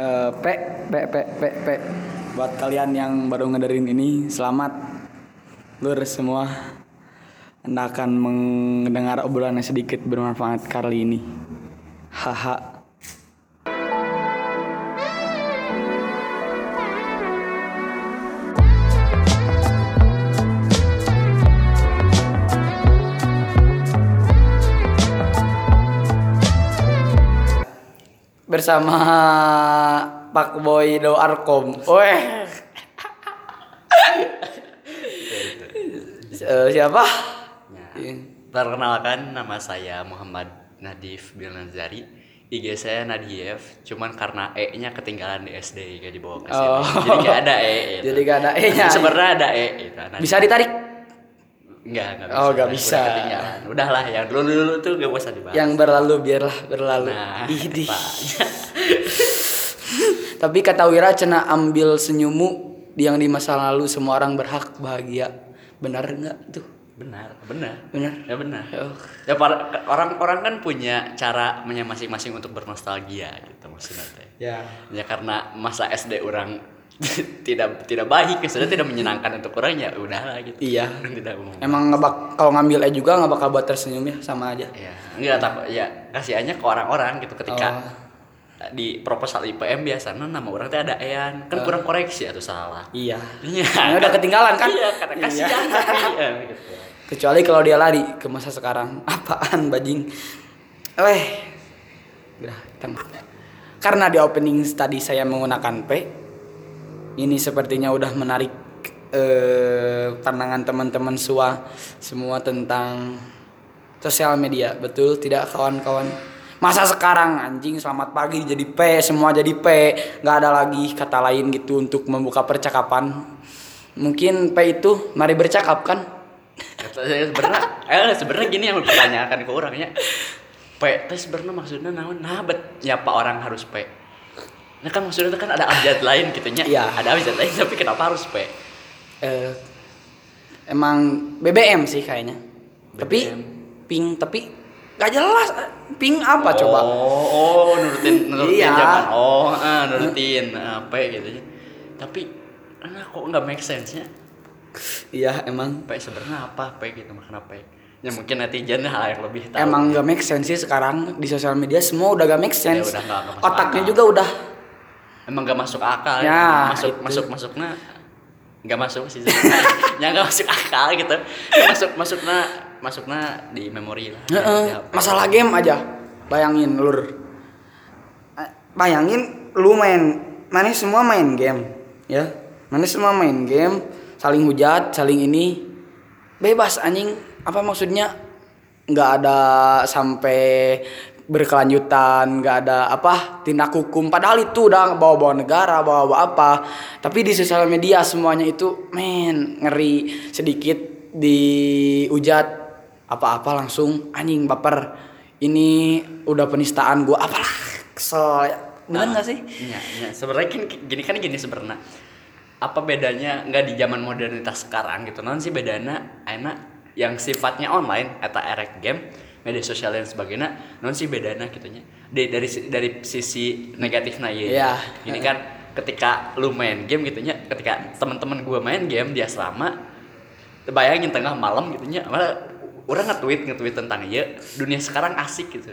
Eh, pe, pe, pe, pe, pe. Buat kalian yang baru ngedengerin ini, selamat. Lur semua. Anda akan mendengar obrolan yang sedikit bermanfaat kali ini. Haha. Bersama Pak Boy Do Arkom. Weh. Eh, siapa? Ya. Perkenalkan nama saya Muhammad Nadif bin Nazari. IG saya Nadiev, cuman karena E-nya ketinggalan di SD gak dibawa ke sini. Oh. Jadi gak ada E. gitu. Jadi gak ada E-nya. Sebenarnya ada E gitu. Bisa ditarik? Enggak, enggak bisa. Oh, nggak Udah bisa. ketinggalan. Udahlah, yang dulu-dulu tuh gak usah dibahas. Yang berlalu biarlah berlalu. Nah, Idih. Tapi kata Wira cena ambil senyummu yang di masa lalu semua orang berhak bahagia. Benar nggak tuh? benar, benar. Benar. Ya benar. Oh. Ya orang-orang kan punya caranya masing-masing untuk bernostalgia gitu maksudnya. Ya. ya karena masa SD orang tidak tidak baik sudah tidak menyenangkan untuk orang ya udahlah gitu Iya. Tidak mau Emang nggak bak kalau ngambil E juga nggak bakal buat tersenyum ya sama aja. ya enggak tapi ya kasihannya ke orang-orang gitu ketika Oh. di proposal IPM biasanya nama orang teh ada ean kan kurang koreksi atau salah Iya. iya udah ketinggalan kan? iya karena Iya. kasihan tapi ya, gitu. Kecuali kalau dia lari ke masa sekarang. Apaan bajing? Weh. Udah, Karena di opening tadi saya menggunakan P. Ini sepertinya udah menarik eh, pandangan teman-teman semua semua tentang sosial media. Betul tidak kawan-kawan? Masa sekarang anjing selamat pagi jadi P, semua jadi P. nggak ada lagi kata lain gitu untuk membuka percakapan. Mungkin P itu mari bercakap kan? Sebenarnya eh sebenarnya gini yang dipertanyakan ke orangnya P teh sebenarnya maksudnya naon nah bet orang harus P nah kan maksudnya kan ada abjad lain gitu nya Iya. ada abjad lain tapi kenapa harus P eh emang BBM sih kayaknya. Tapi BBM. ping tapi gak jelas ping apa coba? oh oh nurutin nurutin Iya. zaman oh ah, nurutin P gitu nya tapi nah, kok nggak make sense nya Iya emang P sebenarnya apa P gitu makna P ya mungkin netizen hal yang lebih tahu emang gak make sense sih sekarang di sosial media semua udah gak make sense. Ya udah masuk Otaknya juga udah emang gak masuk akal Ya, masuk itu. masuk masuknya nggak masuk sih yang nggak masuk akal gitu Ya, masuk masuknya masuknya di memori lah Di HP. masalah game aja. Bayangin lur. Eh, Bayangin lu main mana semua main game ya. Mana semua main game, saling hujat, saling ini bebas anjing. Apa maksudnya? nggak ada sampai berkelanjutan, nggak ada apa tindak hukum. Padahal itu udah bawa-bawa negara, bawa-bawa apa. Tapi di sosial media semuanya itu men ngeri sedikit diujat apa-apa langsung anjing baper ini udah penistaan gua apalah kesel bener Nah, nggak sih Iya, iya. Sebenarnya kan gini kan gini sebenarnya. Apa bedanya nggak di zaman modernitas sekarang gitu? Non sih bedanya enak yang sifatnya online atau erek game, media sosial dan sebagainya, non sih bedanya gitunya. Dari dari dari sisi negatifnya ya. Iya. Ini kan ketika lu main game gitunya, ketika teman-teman gua main game dia selama bayangin tengah malam gitunya, malah orang nge-tweet nge-tweet tentang ya dunia sekarang asik gitu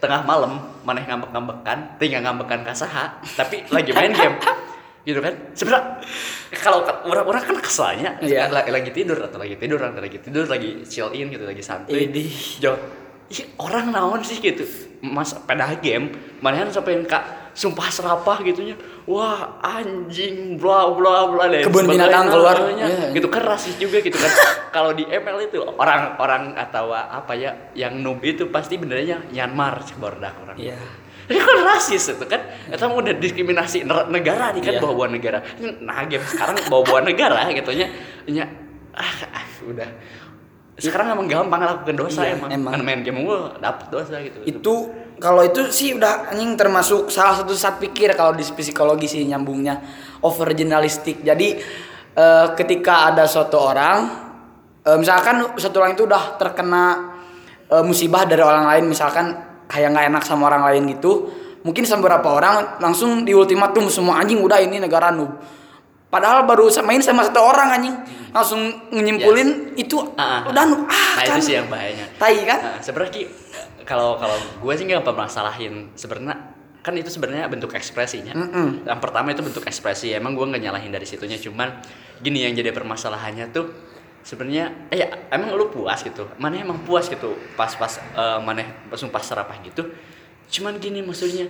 tengah malam maneh ngambek-ngambekan tinggal ngambekan kasaha tapi lagi main game gitu kan sebenarnya kalau orang-orang kan keselnya Iya. lagi, lagi tidur atau lagi tidur atau lagi tidur lagi chill in gitu lagi santuy Idih. jo ih, orang naon sih gitu mas pada game manehan sampai kak sumpah serapah gitunya wah anjing bla bla bla dan Kebun binatang keluar. Iya, Iya. gitu kan rasis juga gitu kan kalau di ML itu orang-orang atau apa ya yang noob itu pasti benernya Myanmar bordak orang Iya. Ini kan rasis itu kan. Itu udah diskriminasi negara nih kan Iya. bawa-bawa negara. Nah game sekarang bawa-bawa negara gitu nya. Nya ah, ah, udah. Sekarang emang gampang lakukan dosa Iya, emang. emang. kan main game gua dapet dosa gitu. Itu kalau itu sih udah anjing termasuk salah satu saat pikir kalau di psikologi sih nyambungnya. Over generalistik jadi eh, ketika ada suatu orang eh, misalkan satu orang itu udah terkena eh, musibah dari orang lain misalkan kayak nggak enak sama orang lain gitu mungkin beberapa orang langsung di ultimatum semua anjing udah ini negara noob. Padahal baru main sama satu orang anjing langsung nyimpulin itu Ah, ah, udah noob. Ah nah kan? itu sih yang bahayanya. Tai kan? Nah, sebenarnya kalau kalau gue sih nggak permasalahin sebenarnya kan itu sebenarnya bentuk ekspresinya. Mm-mm. Yang pertama itu bentuk ekspresi. Emang gue nggak nyalahin dari situnya, cuman gini yang jadi permasalahannya tuh sebenarnya eh ya, emang lu puas gitu. Mana emang puas gitu pas-pas eh, mana langsung pas serapah gitu. Cuman gini maksudnya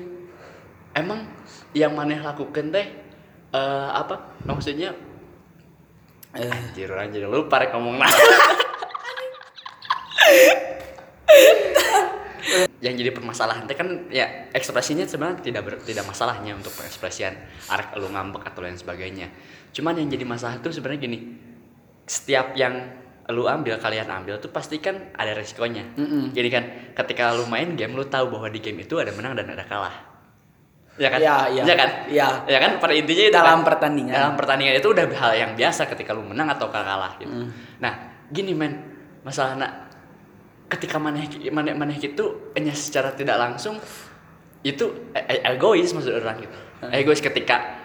emang yang mana lakukan teh eh, apa maksudnya Eh, anjir anjir lu parek ngomong nah. yang jadi permasalahan teh kan ya ekspresinya sebenarnya tidak ber- tidak masalahnya untuk pengekspresian arek lu ngambek atau lain sebagainya cuman yang jadi masalah tuh sebenarnya gini setiap yang lu ambil kalian ambil tuh pasti kan ada resikonya Mm-mm. jadi kan ketika lu main game lu tahu bahwa di game itu ada menang dan ada kalah ya kan Iya, iya. Ya kan Iya. ya kan pada intinya itu Dalam kan. pertandingan. dalam pertandingan itu udah hal yang biasa ketika lu menang atau kalah gitu Mm. nah gini men masalah nak ketika maneh maneh maneh gitu hanya secara tidak langsung itu e- e- egois maksud orang gitu egois ketika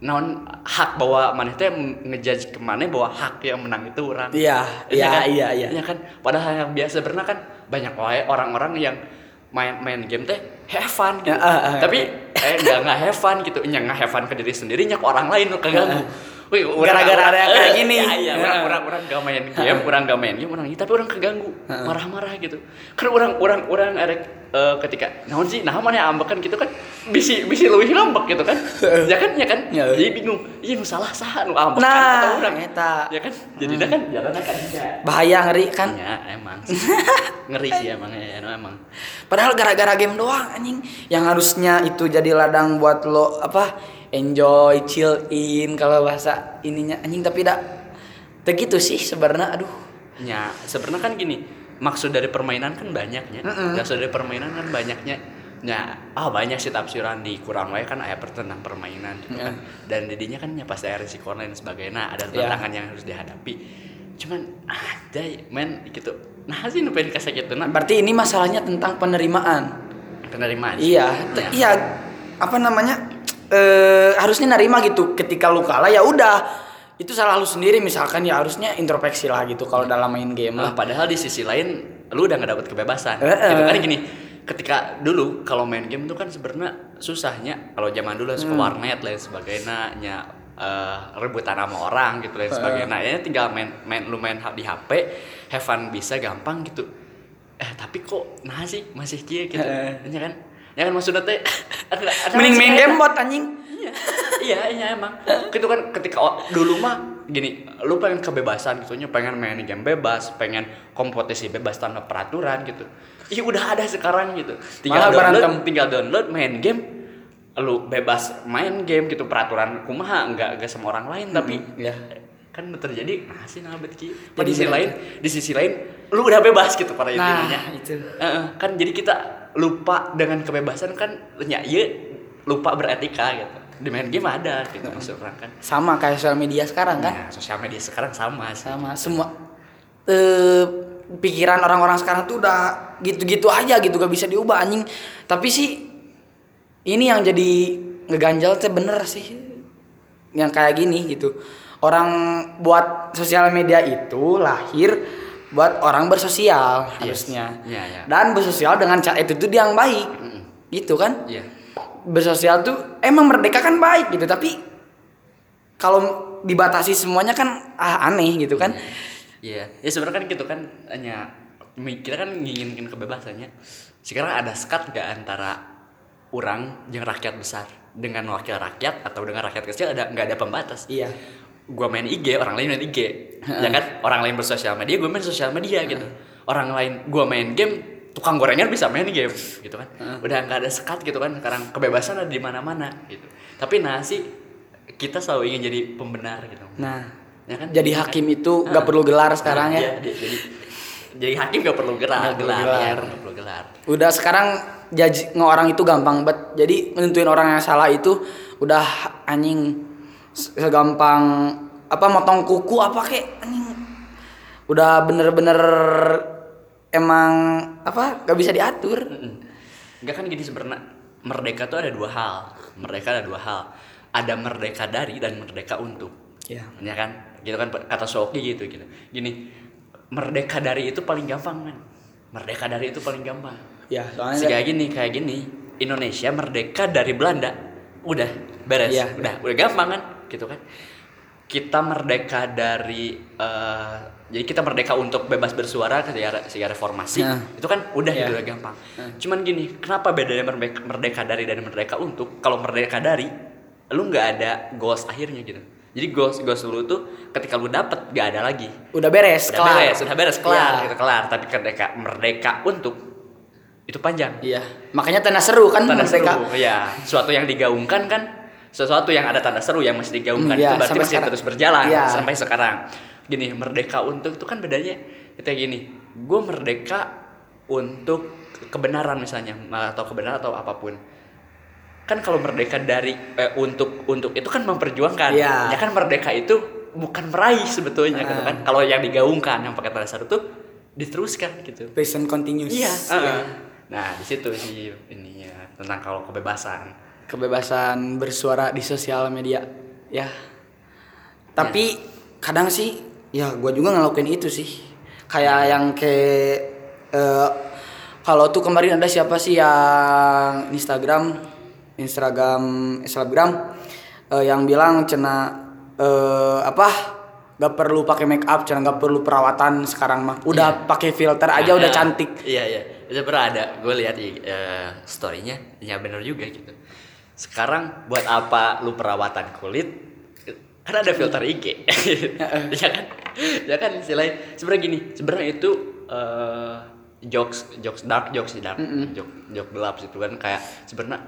non hak bahwa maneh teh ngejudge ke maneh bahwa hak yang menang itu orang Iya, Iya iya, kan? iya, iya. Iya kan padahal yang biasa sebenarnya kan banyak orang-orang yang main main game teh have fun gitu. Ya, ah, ah. tapi eh nggak nggak have fun gitu nggak have fun ke diri sendiri nya ke orang lain keganggu Wih, Gara-gara ada yang kayak gini. Iya, iya, orang Ya. orang orang gak main game, orang gak main game, orang ini tapi orang keganggu, marah-marah gitu. Kan orang orang orang erek eh, ketika naon sih, nah mana ambekan gitu kan, bisi bisi lebih ngambek gitu kan, ya kan ya kan, Ya. jadi bingung, iya nu salah sah nu ambekan Nah, atau orang, eta. ya kan, jadi kan jalan kan enggak. bahaya ngeri kan Ya emang ngeri sih emang ya emang. Padahal gara-gara game doang anjing yang harusnya itu jadi ladang buat lo apa enjoy chill in kalau bahasa ininya anjing tapi tidak begitu sih sebenarnya aduh Ya sebenarnya kan gini, maksud dari permainan kan banyaknya, Mm-mm. maksud dari permainan kan banyaknya. Ya, ah banyak sih tafsiran di Quran wae kan ayat tentang permainan gitu kan. Dan didinya kan ya pasti ada risiko lain dan sebagainya, ada Ya. tantangan yang harus dihadapi. Cuman ada men gitu. Nah sih nu pengen kasih gitu nah berarti ini masalahnya tentang penerimaan penerimaan. iya te- Ya. iya apa namanya eh harusnya nerima gitu ketika lu kalah ya udah itu salah lu sendiri misalkan ya harusnya introspeksi lah gitu kalau dalam main game Nah, lah padahal di sisi lain lu udah gak dapet kebebasan. Gitu kan gini, ketika dulu kalau main game tuh kan sebenarnya susahnya kalau zaman dulu ke Hmm. warnet lain sebagainya nya eh, rebutan sama orang gitu lain sebagainya. Ya tinggal main main lu main di HP, have fun bisa gampang gitu. Eh tapi kok nah sih masih kia gitu. Ya kan? Ya kan maksudnya teh. Mending main game bot anjing. Iya. Iya iya emang. Itu kan ketika dulu mah gini lu pengen kebebasan gitu pengen main game bebas pengen kompetisi bebas tanpa peraturan gitu. Iya udah ada sekarang gitu. Tinggal Malah download berantem. tinggal download main game lu bebas main game gitu peraturan kumaha enggak enggak sama orang lain tapi ya kan terjadi nah sih nah bet ki. Di sisi lain di sisi lain lu udah bebas gitu pada nah intinya. itu. Heeh, kan jadi kita lupa dengan kebebasan kan ya iya lupa beretika gitu. Di main game ada gitu maksud orang kan. Sama kayak sosial media sekarang kan? Nah sosial media sekarang sama sih. Sama semua eh pikiran orang-orang sekarang tuh udah gitu-gitu aja gitu gak bisa diubah anjing. Tapi sih ini yang jadi ngeganjal teh bener sih yang kayak gini gitu. Orang buat sosial media itu lahir buat orang bersosial harusnya. Iya, iya. dan bersosial dengan cara itu tuh dia yang baik. Mm-mm. gitu kan? Iya. Bersosial tuh emang merdeka kan baik gitu tapi kalau dibatasi semuanya kan ah, aneh gitu kan? Iya. Ya sebenarnya kan gitu kan hanya kita kan nginginkan kebebasannya. Sekarang ada sekat gak antara orang yang rakyat besar? Dengan wakil rakyat atau dengan rakyat kecil ada nggak ada pembatas? Iya gua main IG orang lain main IG ya kan? Orang lain bersosial media gue main sosial media gitu. Orang lain gua main game tukang gorengan bisa main game gitu kan. Udah nggak ada sekat gitu kan sekarang kebebasan ada di mana-mana gitu. Tapi nasi kita selalu ingin jadi pembenar gitu. Nah ya kan? jadi hakim itu gak perlu gelar sekarang ya? Iya, di- jadi jadi hakim gak perlu gelar Nggak perlu gelar, gelar. ya, nggak perlu gelar. Udah sekarang jaji orang itu gampang banget jadi nentuin orang yang salah itu udah anjing segampang apa motong kuku apa kek anjing. Udah bener-bener emang apa gak bisa diatur. Mm-mm. Nggak kan gini sebenarnya merdeka tuh ada dua hal. Merdeka ada dua hal. Ada merdeka dari dan merdeka untuk. Ya ya kan? Gitu kan kata Soki gitu gitu. Gini merdeka dari itu paling gampang kan merdeka dari itu paling gampang. Ya soalnya kayak gini kayak gini Indonesia merdeka dari Belanda. Udah beres. Iya. udah udah gampang kan gitu kan. Kita merdeka dari eh, jadi kita merdeka untuk bebas bersuara ketika reformasi Nah. itu kan udah Iya. gitu gampang. Cuman gini kenapa bedanya merdeka, merdeka dari dan merdeka untuk? Kalau merdeka dari lu nggak ada goals akhirnya gitu. Jadi goals goals lu tuh ketika lu dapet gak ada lagi. Udah beres udah kelar. beres udah beres kelar Iya. gitu kelar. Tapi ketika merdeka untuk itu panjang. Iya. Makanya tanda seru kan merdeka. seru ya sesuatu yang digaungkan kan sesuatu yang ada tanda seru yang masih digaungkan Hmm, iya, itu berarti masih sekarang. terus berjalan Iya. sampai sekarang gini merdeka untuk itu kan bedanya kayak gini gue merdeka untuk kebenaran misalnya atau kebenaran atau apa pun kan kalau merdeka dari eh, untuk untuk itu kan memperjuangkan Iya. ya kan merdeka itu bukan meraih sebetulnya Ah. kan kalau yang digaungkan yang pakai tanda seru tuh diteruskan gitu present continuous Iya. Ya. heeh. Nah di situ sih ininya tentang kalau kebebasan. Kebebasan bersuara di sosial media ya tapi kadang sih ya gue juga ngelakuin itu sih kayak yang kayak eh, kalau tuh kemarin ada siapa sih yang Instagram Instagram Instagram eh, yang bilang cina eh, apa gak perlu pakai make up cina gak perlu perawatan sekarang mah udah pakai filter aja udah Nah, cantik Iya iya. Itu pernah ada. Gue lihat eh, storynya. Ya benar juga gitu. Sekarang buat apa lu perawatan kulit? Kan ada filter IG. ya kan? Ya kan istilahnya. Sebenarnya gini. Sebenarnya itu eh, jokes jokes dark jokes dark joke joke gelap gitu kan kayak sebenarnya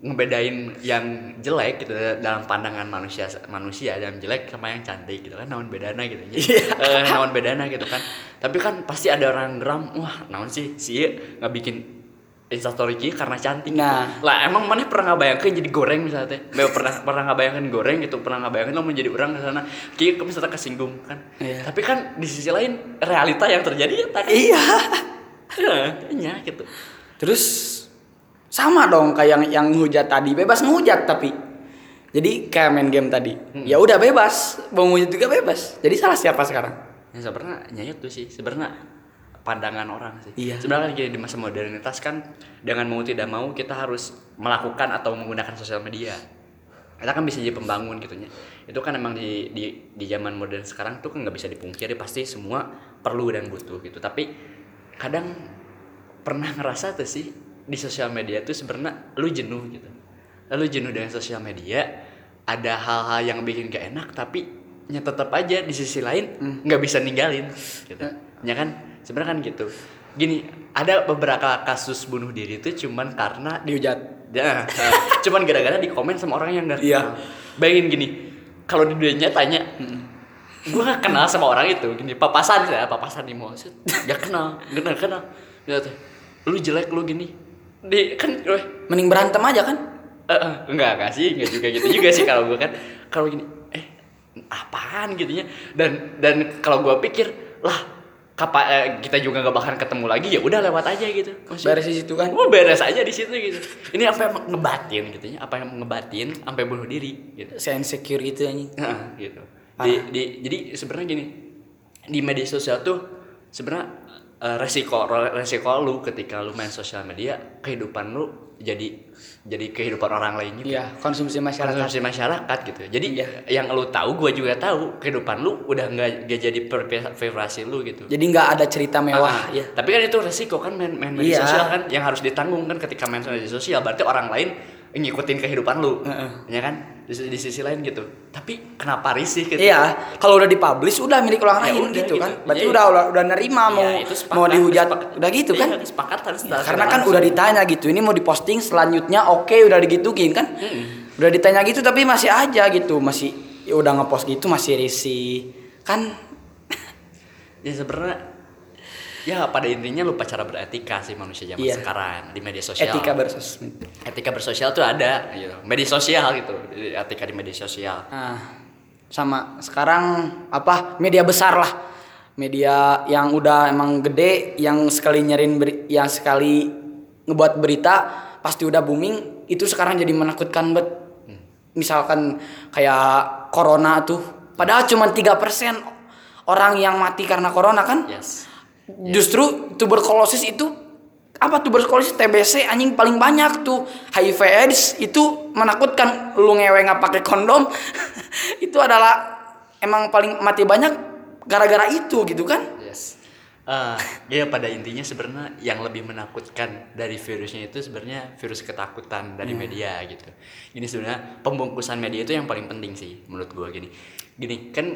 ngebedain yang jelek gitu dalam pandangan manusia manusia yang jelek sama yang cantik gitu kan naon bedana gitu eh, naon bedana gitu kan tapi kan pasti ada orang geram wah naon sih sih nggak bikin instastory Ki karena cantik Nah. lah emang mana pernah nggak bayangkan jadi goreng misalnya teh pernah pernah nggak bayangkan goreng gitu pernah nggak bayangkan lo menjadi orang ke sana Ki kamu misalnya kesinggung kan Iya. tapi kan di sisi lain realita yang terjadi ya tak iya iya gitu Terus sama dong kayak yang yang ngehujat tadi, bebas ngehujat tapi. Jadi kayak main game tadi. Hmm. Ya udah bebas, mau ngehujat juga bebas. Jadi salah siapa sekarang? ya sebenarnya nyayat tuh sih sebenarnya pandangan orang sih. Iya. sebenarnya kan gini, di masa modernitas kan dengan mau tidak mau kita harus melakukan atau menggunakan sosial media. Kita kan bisa jadi pembangun gitu ya itu kan emang di di di zaman modern sekarang tuh kan nggak bisa dipungkiri pasti semua perlu dan butuh gitu. Tapi kadang pernah ngerasa tuh sih di sosial media tuh sebenarnya lu jenuh gitu. Lalu jenuh dengan sosial media ada hal-hal yang bikin gak enak tapi ya tetap aja di sisi lain nggak bisa ninggalin gitu. Ya kan sebenarnya kan gitu. Gini ada beberapa kasus bunuh diri itu cuman karena Dihujat. Ya, cuman gara-gara di komen sama orang yang gak Iya. Bayangin gini, kalau di dunia tanya, gue gak kenal sama orang itu, gini papasan ya, papasan di mall, gak kenal, gak kenal, tuh, lu jelek lu gini, di kan, weh, Mending berantem aja kan? eh, enggak enggak sih, enggak juga gitu juga sih kalau gue kan, kalau gini, eh apaan? Gitunya, dan dan kalau gue pikir lah kapan eh, kita juga gak bakalan ketemu lagi ya udah lewat aja gitu. Maksudnya- Beres di situ kan? Oh beres aja di situ gitu. Ini apa yang ngebatin gitu ya? Apa yang ngebatin sampai bunuh diri gitu. Saya insecure gitu anjing. Nah, gitu. Di, di, jadi sebenarnya gini di media sosial tuh sebenarnya eh, resiko resiko lu ketika lu main sosial media kehidupan lu jadi jadi kehidupan orang lain gitu. Iya, konsumsi masyarakat. Konsumsi masyarakat gitu. Jadi Iya. yang lu tahu, gua juga tahu kehidupan lu udah nggak jadi preferasi lu gitu. Jadi nggak ada cerita mewah Ah, ya. Tapi kan itu resiko kan main, main media Iya. sosial kan yang harus ditanggung kan ketika main media sosial berarti orang lain ngikutin kehidupan lu. Heeh. Ya kan? Di, di sisi lain gitu. Tapi kenapa risih gitu? Iya, kalau udah dipublish udah milik orang Ya lain udah gitu, gitu. kan. Berarti Iya. udah udah, udah nerima mau Iya, itu sepakat, mau dihujat sepakat. udah gitu Iya, kan. sepakat harus Karena kan udah ditanya gitu, ini mau diposting selanjutnya oke udah digituin kan. Udah ditanya gitu tapi masih aja gitu, masih ya udah ngepost gitu masih risih. Kan Ya sebenarnya ya pada intinya lupa cara beretika sih manusia zaman Iya. sekarang di media sosial. etika bersosmed. Etika bersosial tuh ada gitu. Media sosial gitu. Etika di media sosial. Nah, sama sekarang apa media besar lah. Media yang udah emang gede yang sekali nyerin beri- yang sekali ngebuat berita pasti udah booming itu sekarang jadi menakutkan bet misalkan kayak corona tuh padahal cuma tiga persen orang yang mati karena corona kan yes justru tuberkulosis itu apa tuberkulosis TBC anjing paling banyak tuh HIV AIDS itu menakutkan lu ngewe nggak pakai kondom itu adalah emang paling mati banyak gara-gara itu gitu kan Yes. Eh, ya pada intinya sebenarnya yang lebih menakutkan dari virusnya itu sebenarnya virus ketakutan dari media gitu. Ini sebenarnya pembungkusan media itu yang paling penting sih menurut gua gini. Gini kan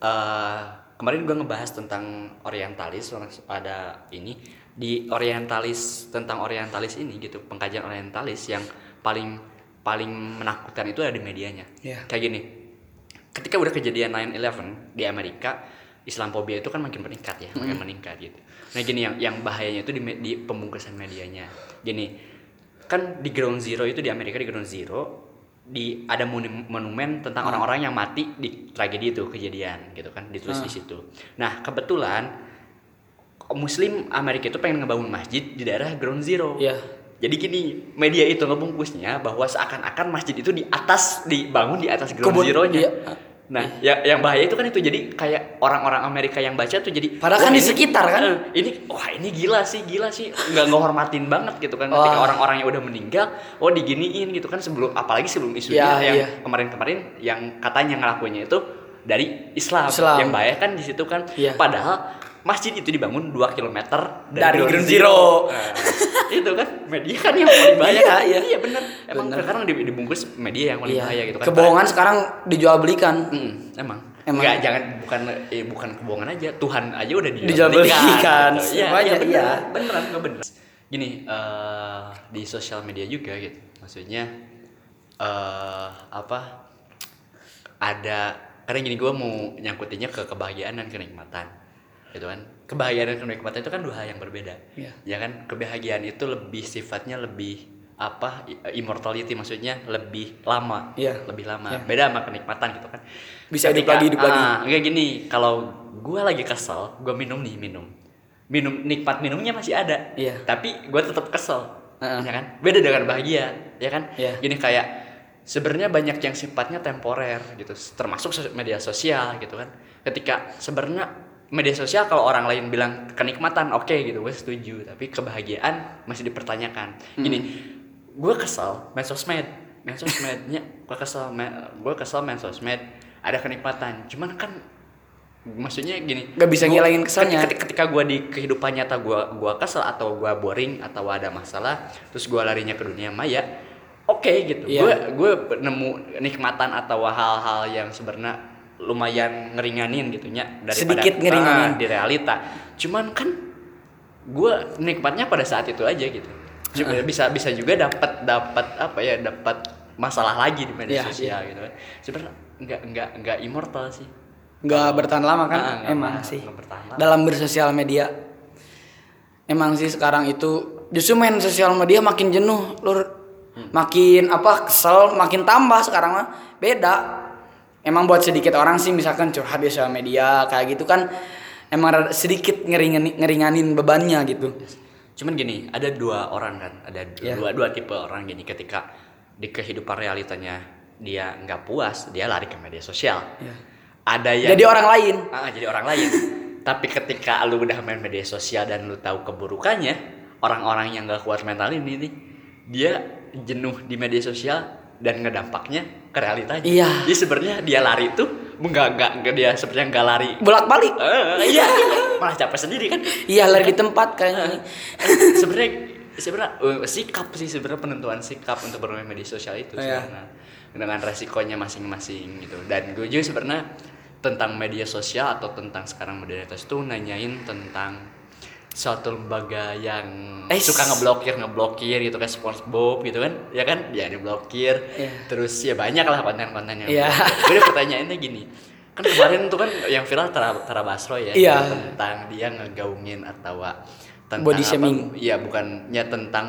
eh, kemarin gua ngebahas tentang orientalis ada ini di orientalis tentang orientalis ini gitu pengkajian orientalis yang paling paling menakutkan itu ada di medianya. Iya. Kayak gini ketika udah kejadian 9/11 di Amerika Islamophobia itu kan makin meningkat ya, makin meningkat gitu. Nah gini yang yang bahayanya itu di, di pembungkusan medianya. Gini kan di Ground Zero itu di Amerika di Ground Zero di ada monu- monumen tentang orang-orang yang mati di tragedi itu kejadian gitu kan ditulis di situ. Nah kebetulan Muslim Amerika itu pengen ngebangun masjid di daerah Ground Zero. Iya. Jadi gini, media itu ngebungkusnya bahwa seakan-akan masjid itu di atas dibangun di atas ground Kebun- zero-nya. iya. Nah, yang yang bahaya itu kan itu jadi kayak orang-orang Amerika yang baca tuh jadi Padahal kan di sekitar kan? eh, ini wah ini gila sih, gila sih. Nggak ngehormatin banget gitu kan ketika orang-orang yang udah meninggal, oh diginiin gitu kan sebelum apalagi sebelum isunya Iya, yang iya. kemarin-kemarin yang katanya ngelakuinnya itu dari Islam. Islam. Yang bahaya kan di situ kan. Iya. Padahal masjid itu dibangun 2 km Dari Ground Zero. Nah, itu kan media kan yang paling bahaya Iya, kan? iya. iya bener emang Bener. sekarang di- dibungkus media yang paling Iya. bahaya gitu kan kebohongan sekarang dijual belikan Mm, emang Emang. Enggak, jangan bukan eh, bukan kebohongan aja Tuhan aja udah dijual Dijual belikan, gitu. iya iya bener iya. beneran nggak bener gini eh, di sosial media juga gitu maksudnya eh apa ada karena gini gue mau nyangkutinnya ke kebahagiaan dan kenikmatan gitu kan. Kebahagiaan dan kenikmatan itu kan dua hal yang berbeda. Iya. ya kan? Kebahagiaan itu lebih sifatnya lebih apa? Immortality maksudnya lebih lama. Iya. lebih lama. Iya. beda sama kenikmatan gitu kan. Bisa hidup Ketika- lagi, hidup lagi. ah, enggak gini. Kalau gua lagi kesel gua minum nih minum. Minum nikmat minumnya masih ada. Iya. tapi gua tetap kesel. Heeh. ya kan? Beda dengan bahagia ya kan? Iya. gini kayak sebenarnya banyak yang sifatnya temporer gitu. Termasuk media sosial gitu kan. Ketika sebenarnya media sosial kalau orang lain bilang kenikmatan oke gitu gue setuju tapi kebahagiaan masih dipertanyakan gini gue kesel main sosmed main sosmednya gue kesel gue kesel main sosmed ada kenikmatan cuman kan maksudnya gini Nggak bisa gua- ngilangin keselnya. ketika, ketika gue di kehidupan nyata gue gua kesel atau gue boring atau ada masalah terus gue larinya ke dunia maya oke gitu Iya. gue gue nemu nikmatan atau hal-hal yang sebenarnya lumayan ngeringanin gitu nya Sedikit ngeringanin. Ah, di realita. Cuman kan gue nikmatnya pada saat itu aja gitu. Cuma bisa bisa juga dapat dapat apa ya dapat masalah lagi di media Iya, sosial gitu kan. Sebenarnya nggak nggak nggak immortal sih. Nggak bertahan lama kan? Ah, nggak emang bertahan- sih. dalam bersosial media. Emang sih sekarang itu justru main sosial media makin jenuh lur. Hmm. makin apa kesel makin tambah sekarang mah. Beda emang buat sedikit orang sih misalkan curhat di sosial media kayak gitu kan emang sedikit ngeringanin, ngeringanin bebannya gitu Cuman gini, ada dua orang kan, ada Iya. dua dua tipe orang gini ketika di kehidupan realitanya dia nggak puas, dia lari ke media sosial. Iya. Ada yang jadi orang lain Ah, jadi orang lain. Tapi ketika lu udah main media sosial dan lu tahu keburukannya, orang-orang yang nggak kuat mental ini nih, dia jenuh di media sosial dan ngedampaknya ke realitanya. Iya. Jadi sebenarnya dia lari tuh nggak nggak nggak dia sebenarnya nggak lari. bolak balik Eh, iya, malah capek sendiri kan. iya lari di tempat kayaknya sebenarnya sebenarnya eh, sikap sih sebenarnya penentuan sikap untuk bermain media sosial itu Iya. sebenarnya dengan resikonya masing-masing gitu dan gue juga sebenarnya tentang media sosial atau tentang sekarang modernitas itu nanyain tentang suatu lembaga yang Eh, suka ngeblokir ngeblokir gitu kan SpongeBob gitu kan ya kan ya diblokir Iya. terus ya banyak lah konten-konten yang Iya. gue udah pertanyaannya gini kan kemarin tuh kan yang viral Tara, Tara Basro ya Iya. tentang dia ngegaungin atau tentang Body apa, shaming. Iya, bukannya tentang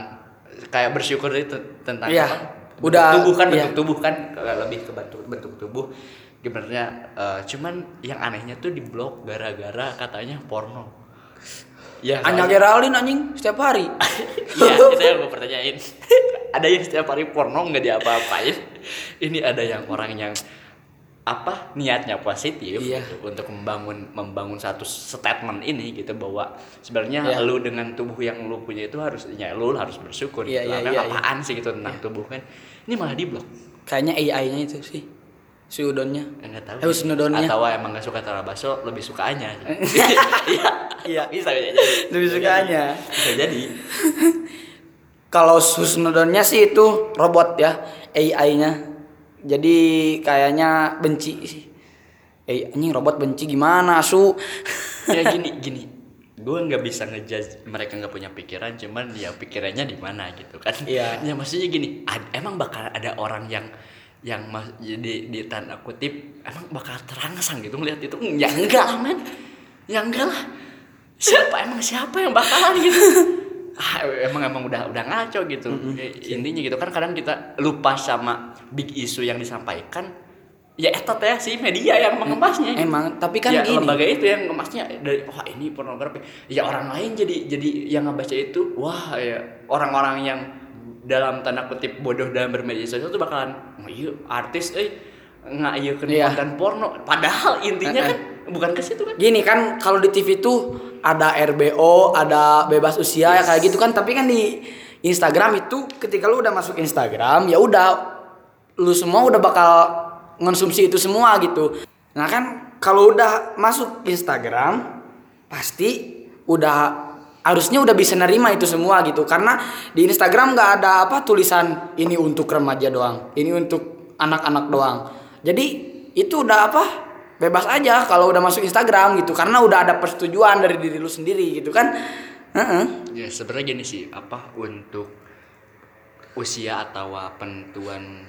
kayak bersyukur itu tentang Iya. apa? Bentuk Udah, tubuh kan iya. bentuk tubuh kan lebih ke bentuk bentuk tubuh. Sebenarnya eh, cuman yang anehnya tuh di blok gara-gara katanya porno. Ya, Anya Geraldine anjing setiap hari. Iya, itu yang gue pertanyain. ada yang setiap hari porno nggak diapa-apain. Ini ada yang orang yang apa niatnya positif Iya. gitu, untuk membangun membangun satu statement ini gitu bahwa sebenarnya Iya. lu dengan tubuh yang lu punya itu harus ya lu harus bersyukur Iya, gitu. iya, Karena iya, apaan sih gitu tentang tubuh kan ini malah di blok Kayaknya AI-nya itu sih. Si udonnya. nggak tahu Eh, Husnudonnya. atau emang nggak suka tarabaso lebih sukanya iya Iya. bisa jadi Lebih sukanya. bisa jadi Kalau Husnudonnya sih itu robot ya, AI-nya. Jadi kayaknya benci sih. Eh, anjing robot benci gimana, Su? ya gini gini gue nggak bisa ngejudge mereka nggak punya pikiran cuman ya pikirannya di mana gitu kan Iya. ya maksudnya gini ad- emang bakal ada orang yang yang mas, di di tanda kutip emang bakal terangsang gitu ngeliat itu. Ya enggak lah men. Ya enggak lah. Siapa emang siapa yang bakalan gitu? Ah, emang emang udah udah ngaco gitu. Intinya gitu. Kan kadang kita lupa sama big issue yang disampaikan. Ya etot ya si media yang mengemasnya gitu. Emang, tapi kan ya, gini. lembaga itu yang ngemasnya dari wah ini pornografi. Ya orang lain jadi jadi yang ngebaca itu wah ya orang-orang yang dalam tanda kutip bodoh dalam bermedia sosial tuh bakalan oh, iya artis eh nggak iya Iya. konten porno. Padahal intinya kan bukan ke situ kan? Gini kan kalau di TV tuh ada RBO, ada bebas usia ya kayak gitu kan, tapi kan di Instagram itu ketika lu udah masuk Instagram ya udah lu semua udah bakal ngonsumsi itu semua gitu. Nah kan kalau udah masuk Instagram pasti udah harusnya udah bisa nerima itu semua gitu karena di Instagram nggak ada apa tulisan ini untuk remaja doang, ini untuk anak-anak doang. Jadi itu udah apa bebas aja kalau udah masuk Instagram gitu karena udah ada persetujuan dari diri lu sendiri gitu kan. Heeh. ya sebenarnya gini sih apa untuk usia atau penentuan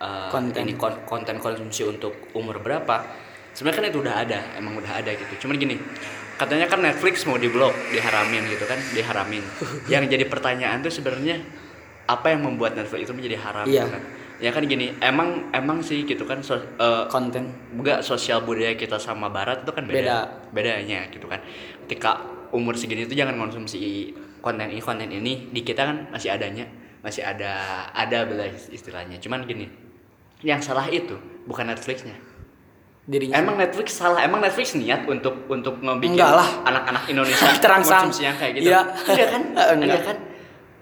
uh, Konten. ini kon- konten konsumsi untuk umur berapa sebenarnya kan itu udah ada emang udah ada gitu cuman gini katanya kan Netflix mau diblok diharamin gitu kan diharamin. Yang jadi pertanyaan tuh sebenarnya apa yang membuat Netflix itu menjadi haram Iya. gitu kan? Ya kan gini emang emang sih gitu kan so, uh, Konten. enggak sosial budaya kita sama barat itu kan beda, bedanya gitu kan. Ketika umur segini itu jangan konsumsi konten ini konten ini di kita kan masih adanya masih ada ada belah istilahnya. Cuman gini yang salah itu bukan Netflixnya Dirinya. emang Netflix salah emang Netflix niat untuk untuk ngebikin anak-anak Indonesia Terangsang. yang kayak gitu Iya. enggak kan enggak. enggak kan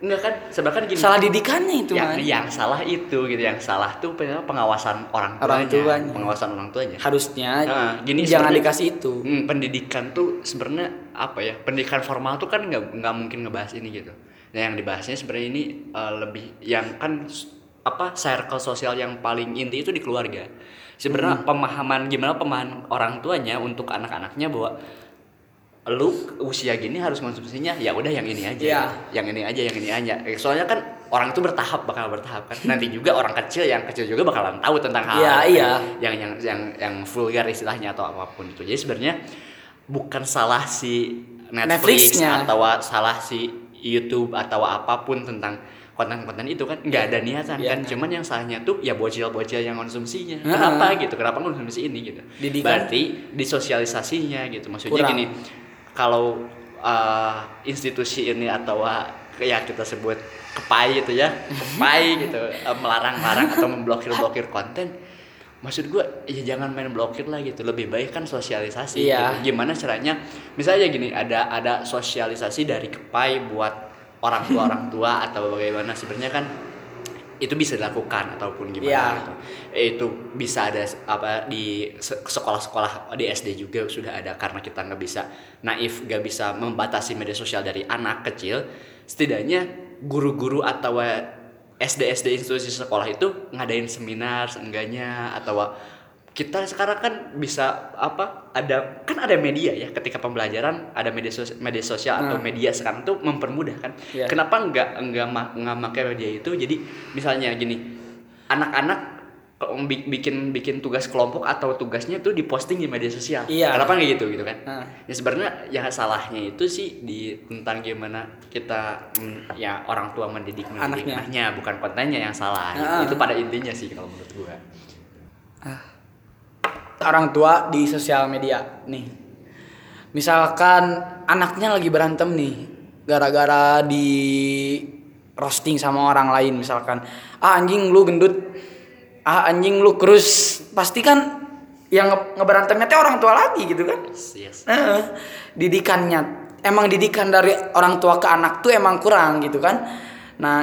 enggak kan sebenarnya gini Salah didikannya itu yang, man. yang salah itu gitu yang salah tuh pengawasan orang tuanya, Orang tuanya. pengawasan orang tuanya Harusnya Nah, gini jangan dikasih itu. Hmm, pendidikan tuh sebenarnya apa ya pendidikan formal tuh kan nggak nggak mungkin ngebahas ini gitu nah yang dibahasnya sebenarnya ini eh, lebih yang kan apa circle sosial yang paling inti itu di keluarga sebenarnya Hmm. pemahaman gimana pemahaman orang tuanya untuk anak-anaknya bahwa lu usia gini harus konsumsinya ya udah yang ini aja Iya. yang ini aja yang ini aja soalnya kan orang itu bertahap bakal bertahap kan nanti juga orang kecil yang kecil juga bakalan tahu tentang hal Iya, iya. yang yang yang yang vulgar istilahnya atau apa pun itu jadi sebenarnya bukan salah si Netflix Netflixnya. atau salah si YouTube atau apa pun tentang konten-konten itu kan nggak ada niatan Iya. kan cuman yang salahnya tuh ya bocil-bocil yang konsumsinya Heeh. kenapa gitu kenapa konsumsi ini gitu Didikan. berarti disosialisasinya gitu maksudnya Kurang. gini kalau uh, institusi ini atau uh, ya kita sebut kepai gitu ya kepai gitu uh, melarang-larang atau memblokir-blokir konten maksud gue ya jangan main blokir lah gitu lebih baik kan sosialisasi Iya. gitu. gimana caranya misalnya gini ada ada sosialisasi dari kepai buat orang tua orang tua atau bagaimana sebenarnya kan itu bisa dilakukan ataupun gimana Iya. gitu. Eh, itu bisa ada apa di se- sekolah-sekolah di SD juga sudah ada karena kita nggak bisa naif nggak bisa membatasi media sosial dari anak kecil setidaknya guru-guru atau SD SD institusi sekolah itu ngadain seminar seenggaknya atau kita sekarang kan bisa apa ada kan ada media ya ketika pembelajaran ada media sosial, media sosial atau Nah. media sekarang tuh mempermudah kan Iya. kenapa nggak nggak nggak pakai media itu jadi misalnya gini anak-anak bikin bikin tugas kelompok atau tugasnya tuh diposting di media sosial Iya. kenapa nggak gitu gitu kan Nah. ya sebenarnya yang salahnya itu sih di tentang gimana kita mm, ya orang tua mendidik mendidik Anaknya. anaknya bukan kontennya yang salah Ah. itu pada intinya sih kalau menurut gua orang tua di sosial media nih. Misalkan anaknya lagi berantem nih gara-gara di roasting sama orang lain misalkan ah anjing lu gendut. Ah anjing lu kurus. Pasti kan yang nge- ngeberantemnya teh orang tua lagi gitu kan? Yes. Didikannya. Emang didikan dari orang tua ke anak tuh emang kurang gitu kan? Nah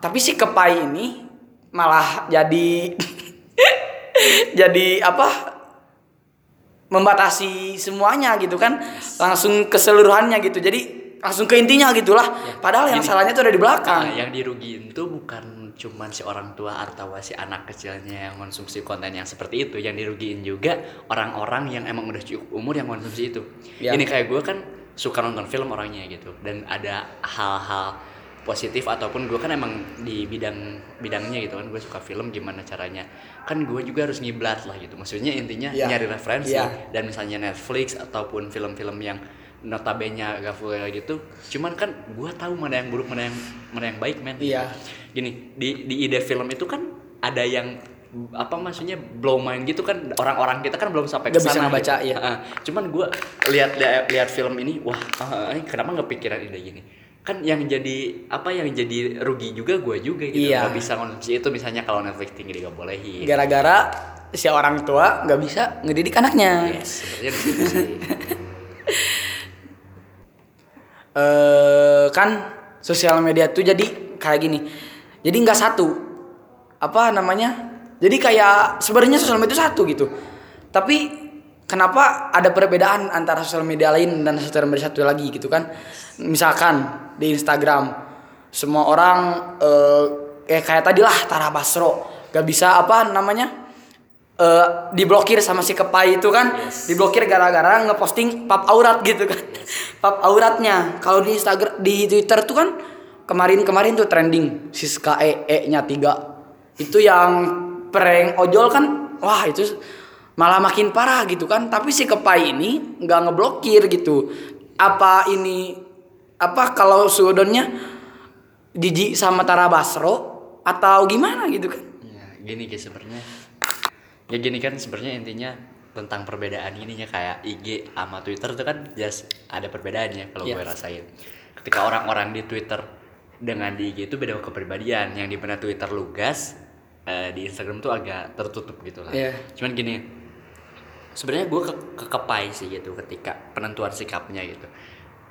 tapi si kepai ini malah jadi jadi apa? Membatasi semuanya gitu kan. Langsung keseluruhannya gitu. Jadi langsung ke intinya gitulah. Padahal yang Gini. salahnya tuh ada di Nah, belakang yang dirugiin tuh bukan cuman si orang tua atau si anak kecilnya yang konsumsi konten yang seperti itu. Yang dirugiin juga orang-orang yang emang udah cukup umur yang konsumsi itu. Ya. ini kayak gue kan suka nonton film orangnya gitu. Dan ada hal-hal positif ataupun gue kan emang di bidang bidangnya gitu kan gue suka film gimana caranya kan gue juga harus ngiblat lah gitu maksudnya intinya Ya. nyari referensi Ya. dan misalnya Netflix ataupun film-film yang notabene gak full gitu cuman kan gua tahu mana yang buruk mana yang mana yang baik men Iya. gini di di ide film itu kan ada yang apa maksudnya blow mind gitu kan orang-orang kita kan belum sampai ke sana gitu. iya. Heeh. cuman gua lihat lihat film ini wah ah, eh, kenapa nggak pikiran ide gini kan yang jadi apa yang jadi rugi juga gua juga gitu. Iya. nggak bisa konsumsi itu misalnya kalau Netflix tinggi nggak bolehin gara-gara si orang tua nggak bisa ngedidik anaknya. Yes sebenarnya eh kan sosial media tuh jadi kayak gini. Jadi nggak satu apa namanya? Jadi kayak sebenarnya sosial media itu satu gitu. Tapi kenapa ada perbedaan antara sosial media lain dan sosial media satu lagi gitu kan? Misalkan di Instagram semua orang eh eh, kayak tadi lah Tara Basro. Gak bisa apa namanya eh diblokir sama si kepai itu kan? Diblokir gara-gara ngeposting pap aurat gitu kan? Pap auratnya. Kalau di Instagram di Twitter tuh kan kemarin-kemarin tuh trending Siska E E nya tiga. Itu yang prank ojol kan? Wah itu malah makin parah gitu kan tapi si kepai ini nggak ngeblokir gitu apa ini apa kalau sudonnya Jiji sama Tara Basro atau gimana gitu kan Ya, gini guys sebenarnya. Ya gini kan sebenarnya intinya tentang perbedaan ininya kayak IG sama Twitter itu kan just ada perbedaannya kalau Iya. gue rasain. Ketika orang-orang di Twitter dengan di IG itu beda kepribadian. Yang di mana Twitter lugas, eh, di Instagram tuh agak tertutup gitu lah. Iya. Cuman gini, sebenarnya gue ke kekepai sih gitu ketika penentuan sikapnya gitu.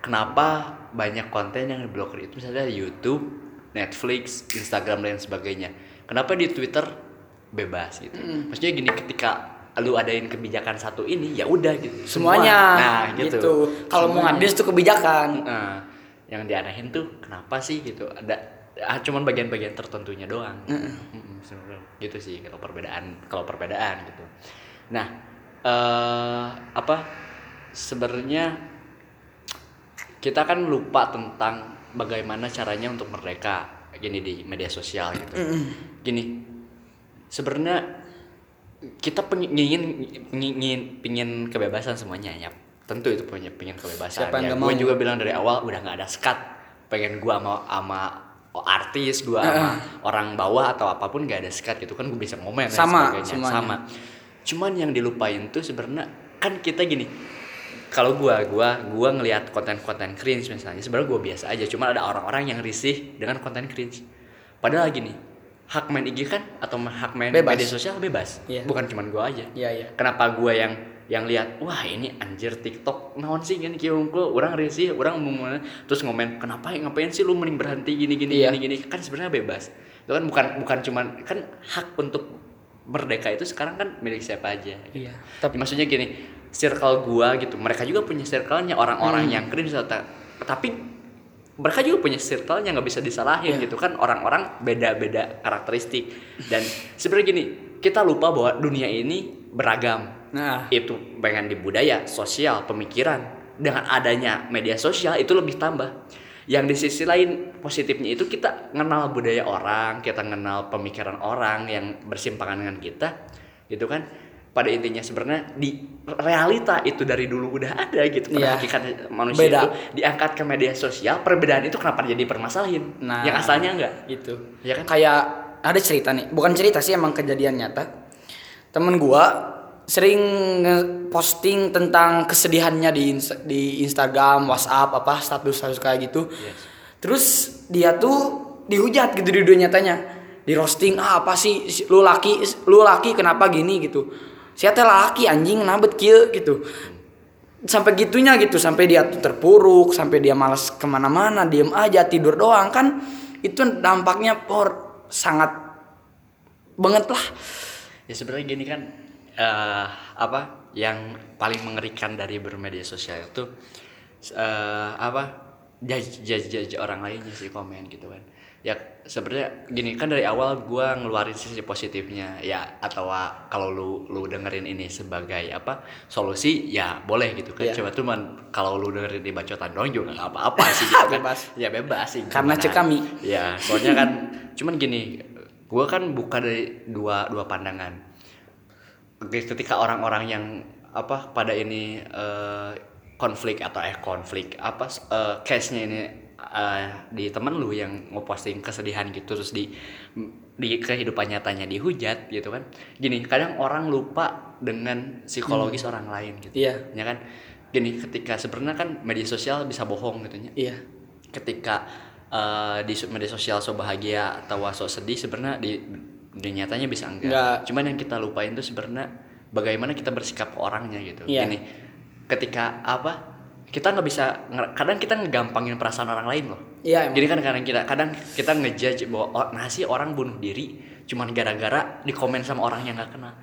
Kenapa banyak konten yang diblokir itu misalnya YouTube, Netflix, Instagram dan sebagainya. Kenapa di Twitter bebas gitu. Maksudnya gini ketika lu adain kebijakan satu ini ya udah gitu. Semua. semuanya Nah, gitu. kalau mau ngadis tuh kebijakan Nah, yang diarahin tuh kenapa sih gitu? Ada ah, cuman bagian-bagian tertentunya doang. Mm-mm, sebenarnya gitu sih kalau perbedaan kalau perbedaan gitu. Nah, eh apa sebenarnya kita kan lupa tentang bagaimana caranya untuk merdeka gini di media sosial gitu. Gini, sebenarnya kita pengen ingin ingin pingin kebebasan semuanya ya. Tentu itu punya pingin kebebasan Siapa yang ya, gue juga bilang dari awal udah nggak ada skat pengen gue sama sama artis gue sama orang bawah atau apa pun nggak ada skat gitu. Kan gue bisa ngomen dan Sama, sebagainya. semuanya. sama cuman yang dilupain tuh sebenarnya kan kita gini kalau gua gua gua ngelihat konten-konten cringe misalnya sebenarnya gua biasa aja cuma ada orang-orang yang risih dengan konten cringe padahal gini hak main IG kan atau hak main Bebas. media sosial bebas Iya. bukan cuman gua aja Iya, iya. kenapa gua yang yang lihat wah ini anjir TikTok naon sih gini kieu unggul orang risih orang mau terus ngomen kenapa ngapain sih lu mending berhenti gini gini Iya. gini gini kan sebenarnya bebas itu kan bukan bukan cuman kan hak untuk merdeka itu sekarang kan milik siapa aja gitu. Iya. Tapi maksudnya gini, circle gua gitu, mereka juga punya circle-nya orang-orang yang cringe atau tapi mereka juga punya circle-nya nggak bisa disalahin Iya. gitu kan. Orang-orang beda-beda karakteristik. Dan sebenarnya gini kita lupa bahwa dunia ini beragam. Nah. Itu pengen di budaya sosial pemikiran. Dengan adanya media sosial itu lebih tambah yang di sisi lain positifnya itu kita kenal budaya orang kita kenal pemikiran orang yang bersimpangan dengan kita gitu kan? Pada intinya sebenarnya di realita itu dari dulu udah ada gitu. Pada hakikat manusia Beda. itu diangkat ke media sosial perbedaan itu kenapa jadi permasalahin? Nah. yang asalnya enggak gitu. Ya kan? Kayak ada cerita nih. Bukan cerita sih emang kejadian nyata. Temen gua sering posting tentang kesedihannya di ins- di Instagram, WhatsApp, apa status status kayak gitu. Terus dia tuh dihujat gitu di dunia nyatanya, di roasting ah apa sih si- lu laki lu laki kenapa gini gitu. Siapa laki anjing nabet kieu gitu. Sampai gitunya gitu, sampai dia tuh terpuruk, sampai dia malas ke mana-mana, diem aja tidur doang kan. Itu dampaknya por sangat banget lah. ya sebenarnya gini kan eh apa yang paling mengerikan dari bermedia sosial itu eh apa judge, judge, judge orang lainnya sih komen gitu kan ya sebenarnya gini kan dari awal gua ngeluarin sisi positifnya ya atau ah, kalau lu lu dengerin ini sebagai apa solusi ya boleh gitu kan Iya. coba cuman kalau lu dengerin di bacotan doang juga nggak apa-apa sih gitu kan Bebas. ya bebas sih Karena cek kami. ya soalnya kan cuman gini gue kan buka dari dua dua pandangan ketika orang-orang yang apa pada ini eh, konflik atau eh konflik apa eh, case-nya ini eh, di temen lu yang ngeposting kesedihan gitu terus di di kehidupan nyatanya dihujat gitu kan gini kadang orang lupa dengan psikologis orang lain gitu Iya. ya kan gini ketika sebenarnya kan media sosial bisa bohong gitu ya Iya. ketika eh, di media sosial so bahagia atau so sedih sebenarnya di, di nyatanya bisa enggak. Enggak. Cuman yang kita lupain tuh sebenarnya bagaimana kita bersikap orangnya gitu. Iya. Gini, ketika apa? Kita nggak bisa kadang kita ngegampangin perasaan orang lain loh. Iya, emang. Gini kan kadang kita kadang kita ngejudge bahwa oh, sih orang bunuh diri cuman gara-gara dikomen sama orang yang nggak kenal.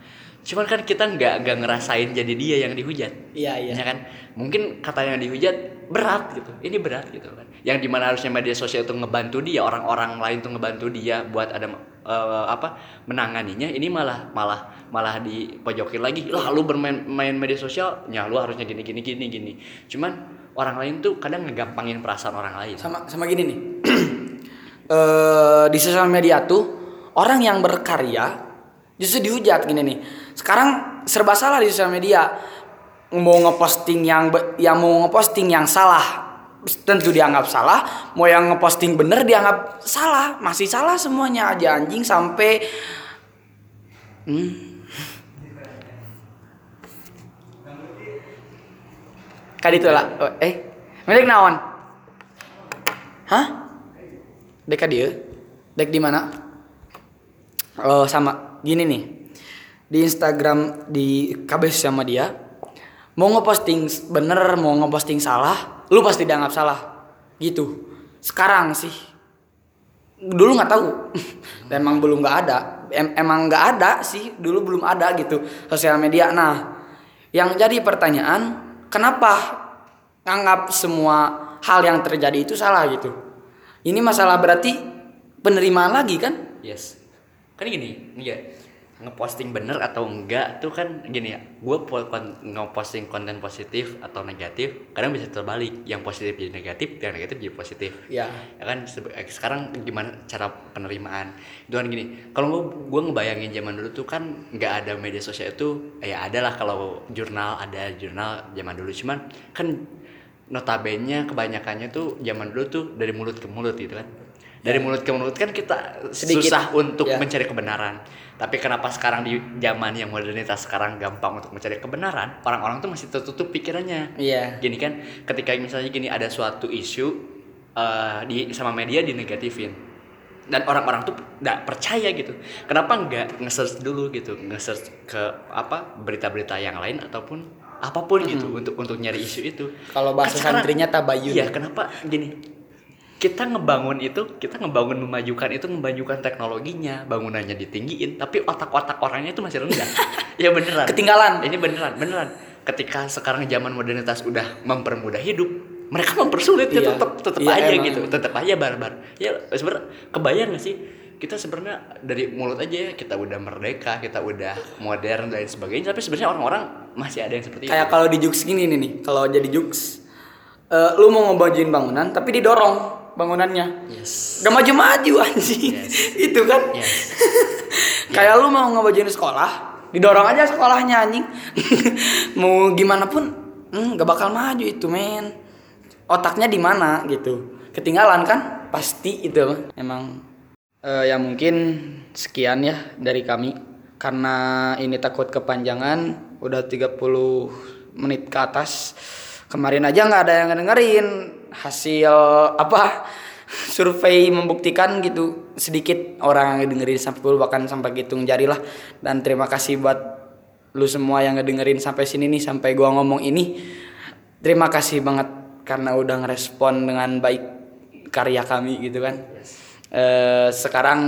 Cuman kan kita nggak nggak ngerasain jadi dia yang dihujat. Iya, iya. Ya kan? Mungkin kata yang dihujat berat gitu. Ini berat gitu kan. Yang di mana harusnya media sosial itu ngebantu dia, orang-orang lain tuh ngebantu dia buat ada eh, apa menanganinya. Ini malah malah malah dipojokin lagi. Lah lu bermain main media sosial, ya lu harusnya gini gini gini gini. Cuman orang lain tuh kadang ngegampangin perasaan orang lain. sama sama gini nih eh di sosial media tuh orang yang berkarya justru dihujat gini nih sekarang serba salah di sosial media mau ngeposting yang yang mau ngeposting yang salah tentu dianggap salah mau yang ngeposting bener dianggap salah masih salah semuanya aja anjing sampai Kadi itu lah. Oh, Eh, milik naon? Hah? Dek dia? Dek di mana? Oh, sama gini nih. Di Instagram di KB sama dia. Mau ngeposting bener, mau ngeposting salah, lu pasti dianggap salah. Gitu. Sekarang sih. Dulu nggak tahu. emang belum nggak ada. Em- emang nggak ada sih. Dulu belum ada gitu sosial media. Nah, yang jadi pertanyaan, kenapa nganggap semua hal yang terjadi itu salah gitu? Ini masalah berarti penerimaan lagi kan? Yes. Kan gini, ya ngeposting bener atau enggak tuh kan gini ya. Gue ngeposting konten positif atau negatif, kadang bisa terbalik. Yang positif jadi negatif, yang negatif jadi positif. Ya. Ya kan eh, sekarang gimana cara penerimaan? Itu kan gini. Kalau gue gue ngebayangin zaman dulu tuh kan nggak ada media sosial itu, ya ada lah kalau jurnal ada jurnal zaman dulu. Cuman kan notabene kebanyakannya tuh zaman dulu tuh dari mulut ke mulut gitu kan. Dari mulut ke mulut kan kita Sedikit. susah untuk Ya. mencari kebenaran. Tapi kenapa sekarang di zaman yang modernitas sekarang gampang untuk mencari kebenaran? Orang-orang tuh masih tertutup pikirannya. Iya. Gini kan, ketika misalnya gini ada suatu isu eh, di sama media dinegatifin dan orang-orang tuh nggak percaya gitu. Kenapa nggak nge-search dulu gitu, nge-search ke apa berita-berita yang lain ataupun apa pun gitu untuk untuk nyari isu itu. Kalau bahasa Kan sekarang- santrinya tabayun. Iya, kenapa gini? Kita ngebangun itu, kita ngebangun memajukan itu memajukan teknologinya, bangunannya ditinggiin, tapi otak-otak orangnya itu masih rendah. ya beneran. Ketinggalan. Ini beneran, beneran. Ketika sekarang zaman modernitas udah mempermudah hidup, mereka mempersulit ya Iya. tetap tetap Iya, aja emang, gitu, tetap aja barbar. Ya sebenarnya kebayang gak sih? Kita sebenarnya dari mulut aja ya, kita udah merdeka, kita udah modern dan sebagainya, tapi sebenarnya orang-orang masih ada yang seperti Kayak itu. kalau di Jux gini nih nih, kalau jadi Jux eh, lu mau ngebajuin bangunan tapi didorong bangunannya. Yes. Gak maju-maju anjing. Yes. Itu kan. Yes. Kayak lu mau ngebajuin sekolah, didorong aja sekolahnya anjing. mau gimana pun hmm, gak bakal maju itu men. Otaknya di mana gitu. Ketinggalan kan? Pasti itu emang Eh, ya mungkin sekian ya dari kami karena ini takut kepanjangan udah 30 menit ke atas. Kemarin aja nggak ada yang dengerin hasil apa survei membuktikan gitu sedikit orang yang dengerin sampai 10 bahkan sampai hitung jari lah. Dan terima kasih buat lu semua yang ngedengerin sampai sini nih sampai gua ngomong ini. Terima kasih banget karena udah ngerespon dengan baik karya kami gitu kan. Eh, sekarang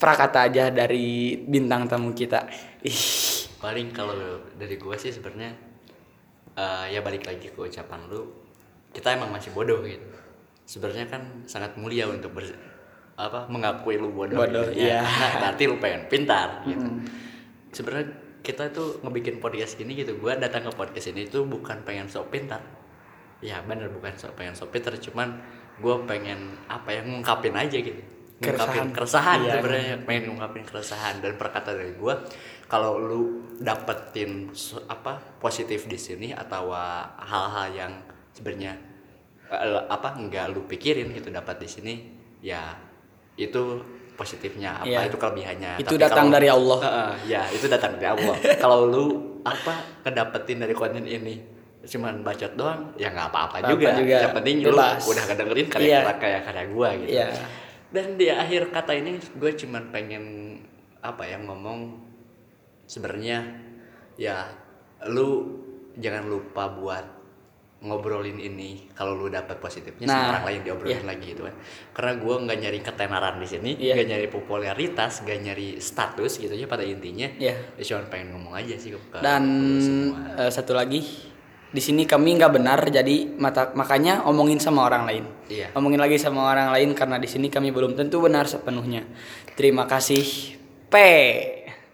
prakata aja dari bintang tamu kita. Ih. Paling kalau dari gua sih sebenarnya eh, ya balik lagi ke ucapan lu kita emang masih bodoh gitu. Sebenarnya kan sangat mulia untuk ber, apa mengakui lu bodoh, Bodoh, gitu, iya. ya. Nah, berarti lu pengen pintar gitu. Sebenarnya kita tuh ngebikin podcast gini gitu. Gua datang ke podcast ini tuh bukan pengen sok pintar. Ya bener bukan sok pengen sok pintar. Cuman gua pengen apa ya ngungkapin aja gitu. Ngungkapin Keresahan. keresahan Iya, sebenarnya. Pengen ngungkapin keresahan. Dan perkata dari gua kalau lu dapetin apa positif di sini atau uh, hal-hal yang sebenarnya uh, apa nggak lu pikirin gitu dapat di sini ya itu positifnya apa Iya. itu kelebihannya Itu Tapi datang kalau- dari Allah. Heeh, ya itu datang dari Allah kalau lu apa kedapetin dari konten ini cuman bacot doang ya nggak apa-apa juga. juga. yang penting Bebas. lu udah kedengerin karya kayak karya gua gitu Iya. dan di akhir kata ini gue cuman pengen apa ya ngomong sebenarnya ya lu jangan lupa buat ngobrolin ini kalau lu dapat positifnya sama Nah, orang lain diobrolin iya. lagi gitu kan karena gue nggak nyari ketenaran di sini Iya. nggak nyari popularitas nggak nyari status gitu ya pada intinya Iya. ya cuma pengen ngomong aja sih ke dan semua. eh, satu lagi di sini kami nggak benar jadi mata makanya omongin sama orang lain Iya. omongin lagi sama orang lain karena di sini kami belum tentu benar sepenuhnya terima kasih P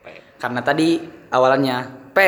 P. karena tadi awalannya P